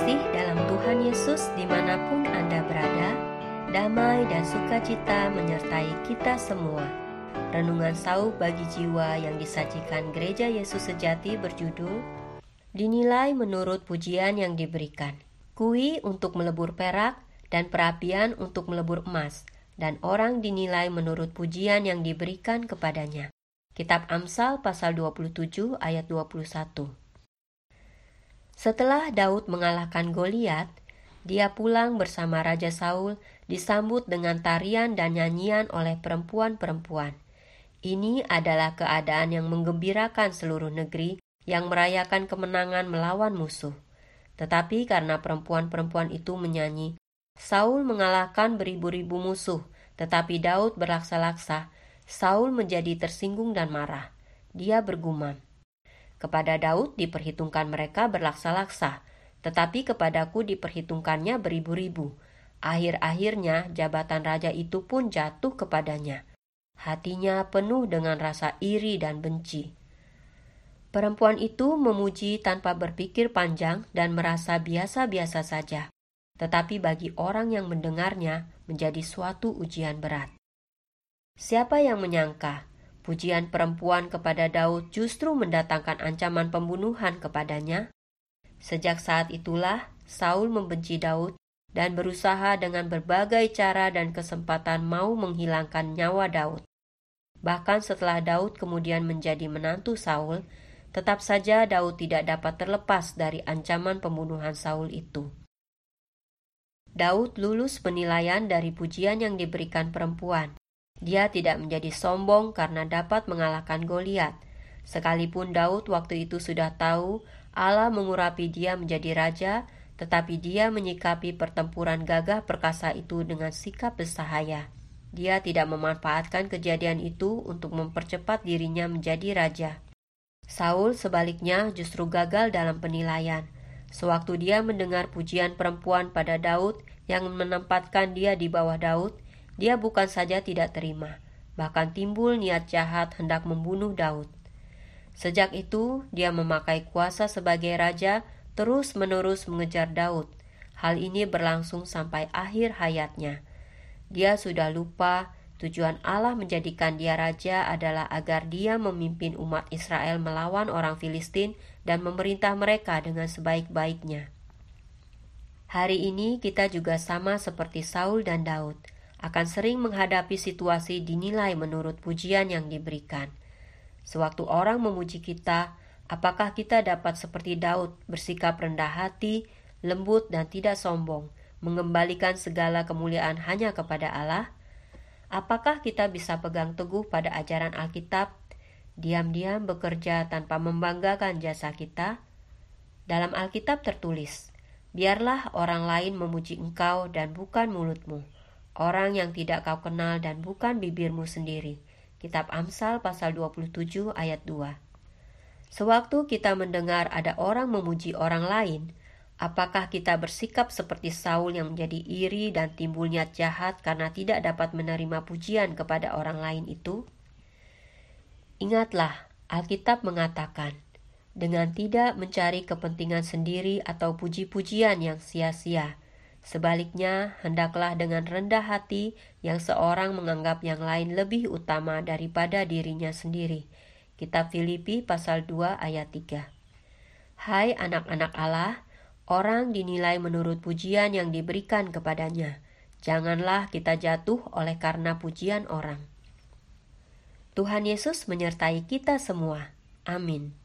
terkasih dalam Tuhan Yesus di mana pun Anda berada, damai dan sukacita menyertai kita semua. Renungan sauh bagi jiwa yang disajikan Gereja Yesus Sejati berjudul Dinilai menurut pujian yang diberikan. Kui untuk melebur perak dan perapian untuk melebur emas, dan orang dinilai menurut pujian yang diberikan kepadanya. Kitab Amsal pasal 27 ayat 21. Setelah Daud mengalahkan Goliat, dia pulang bersama Raja Saul disambut dengan tarian dan nyanyian oleh perempuan-perempuan. Ini adalah keadaan yang menggembirakan seluruh negeri yang merayakan kemenangan melawan musuh. Tetapi karena perempuan-perempuan itu menyanyi, Saul mengalahkan beribu-ribu musuh, tetapi Daud berlaksa-laksa. Saul menjadi tersinggung dan marah. Dia bergumam, kepada Daud diperhitungkan mereka berlaksa-laksa, tetapi kepadaku diperhitungkannya beribu-ribu. Akhir-akhirnya jabatan raja itu pun jatuh kepadanya. Hatinya penuh dengan rasa iri dan benci. Perempuan itu memuji tanpa berpikir panjang dan merasa biasa-biasa saja, tetapi bagi orang yang mendengarnya menjadi suatu ujian berat. Siapa yang menyangka Pujian perempuan kepada Daud justru mendatangkan ancaman pembunuhan kepadanya. Sejak saat itulah Saul membenci Daud dan berusaha dengan berbagai cara dan kesempatan mau menghilangkan nyawa Daud. Bahkan setelah Daud kemudian menjadi menantu Saul, tetap saja Daud tidak dapat terlepas dari ancaman pembunuhan Saul itu. Daud lulus penilaian dari pujian yang diberikan perempuan. Dia tidak menjadi sombong karena dapat mengalahkan Goliat. Sekalipun Daud waktu itu sudah tahu Allah mengurapi dia menjadi raja, tetapi dia menyikapi pertempuran gagah perkasa itu dengan sikap bersahaya. Dia tidak memanfaatkan kejadian itu untuk mempercepat dirinya menjadi raja. Saul sebaliknya justru gagal dalam penilaian. Sewaktu dia mendengar pujian perempuan pada Daud yang menempatkan dia di bawah Daud, dia bukan saja tidak terima, bahkan timbul niat jahat hendak membunuh Daud. Sejak itu, dia memakai kuasa sebagai raja terus-menerus mengejar Daud. Hal ini berlangsung sampai akhir hayatnya. Dia sudah lupa tujuan Allah menjadikan dia raja adalah agar dia memimpin umat Israel melawan orang Filistin dan memerintah mereka dengan sebaik-baiknya. Hari ini kita juga sama seperti Saul dan Daud akan sering menghadapi situasi dinilai menurut pujian yang diberikan. Sewaktu orang memuji kita, apakah kita dapat seperti Daud bersikap rendah hati, lembut dan tidak sombong, mengembalikan segala kemuliaan hanya kepada Allah? Apakah kita bisa pegang teguh pada ajaran Alkitab, diam-diam bekerja tanpa membanggakan jasa kita? Dalam Alkitab tertulis, "Biarlah orang lain memuji engkau dan bukan mulutmu." Orang yang tidak kau kenal dan bukan bibirmu sendiri. Kitab Amsal pasal 27 ayat 2. Sewaktu kita mendengar ada orang memuji orang lain, apakah kita bersikap seperti Saul yang menjadi iri dan timbul niat jahat karena tidak dapat menerima pujian kepada orang lain itu? Ingatlah, Alkitab mengatakan, dengan tidak mencari kepentingan sendiri atau puji-pujian yang sia-sia, Sebaliknya, hendaklah dengan rendah hati yang seorang menganggap yang lain lebih utama daripada dirinya sendiri. Kitab Filipi pasal 2 ayat 3. Hai anak-anak Allah, orang dinilai menurut pujian yang diberikan kepadanya. Janganlah kita jatuh oleh karena pujian orang. Tuhan Yesus menyertai kita semua. Amin.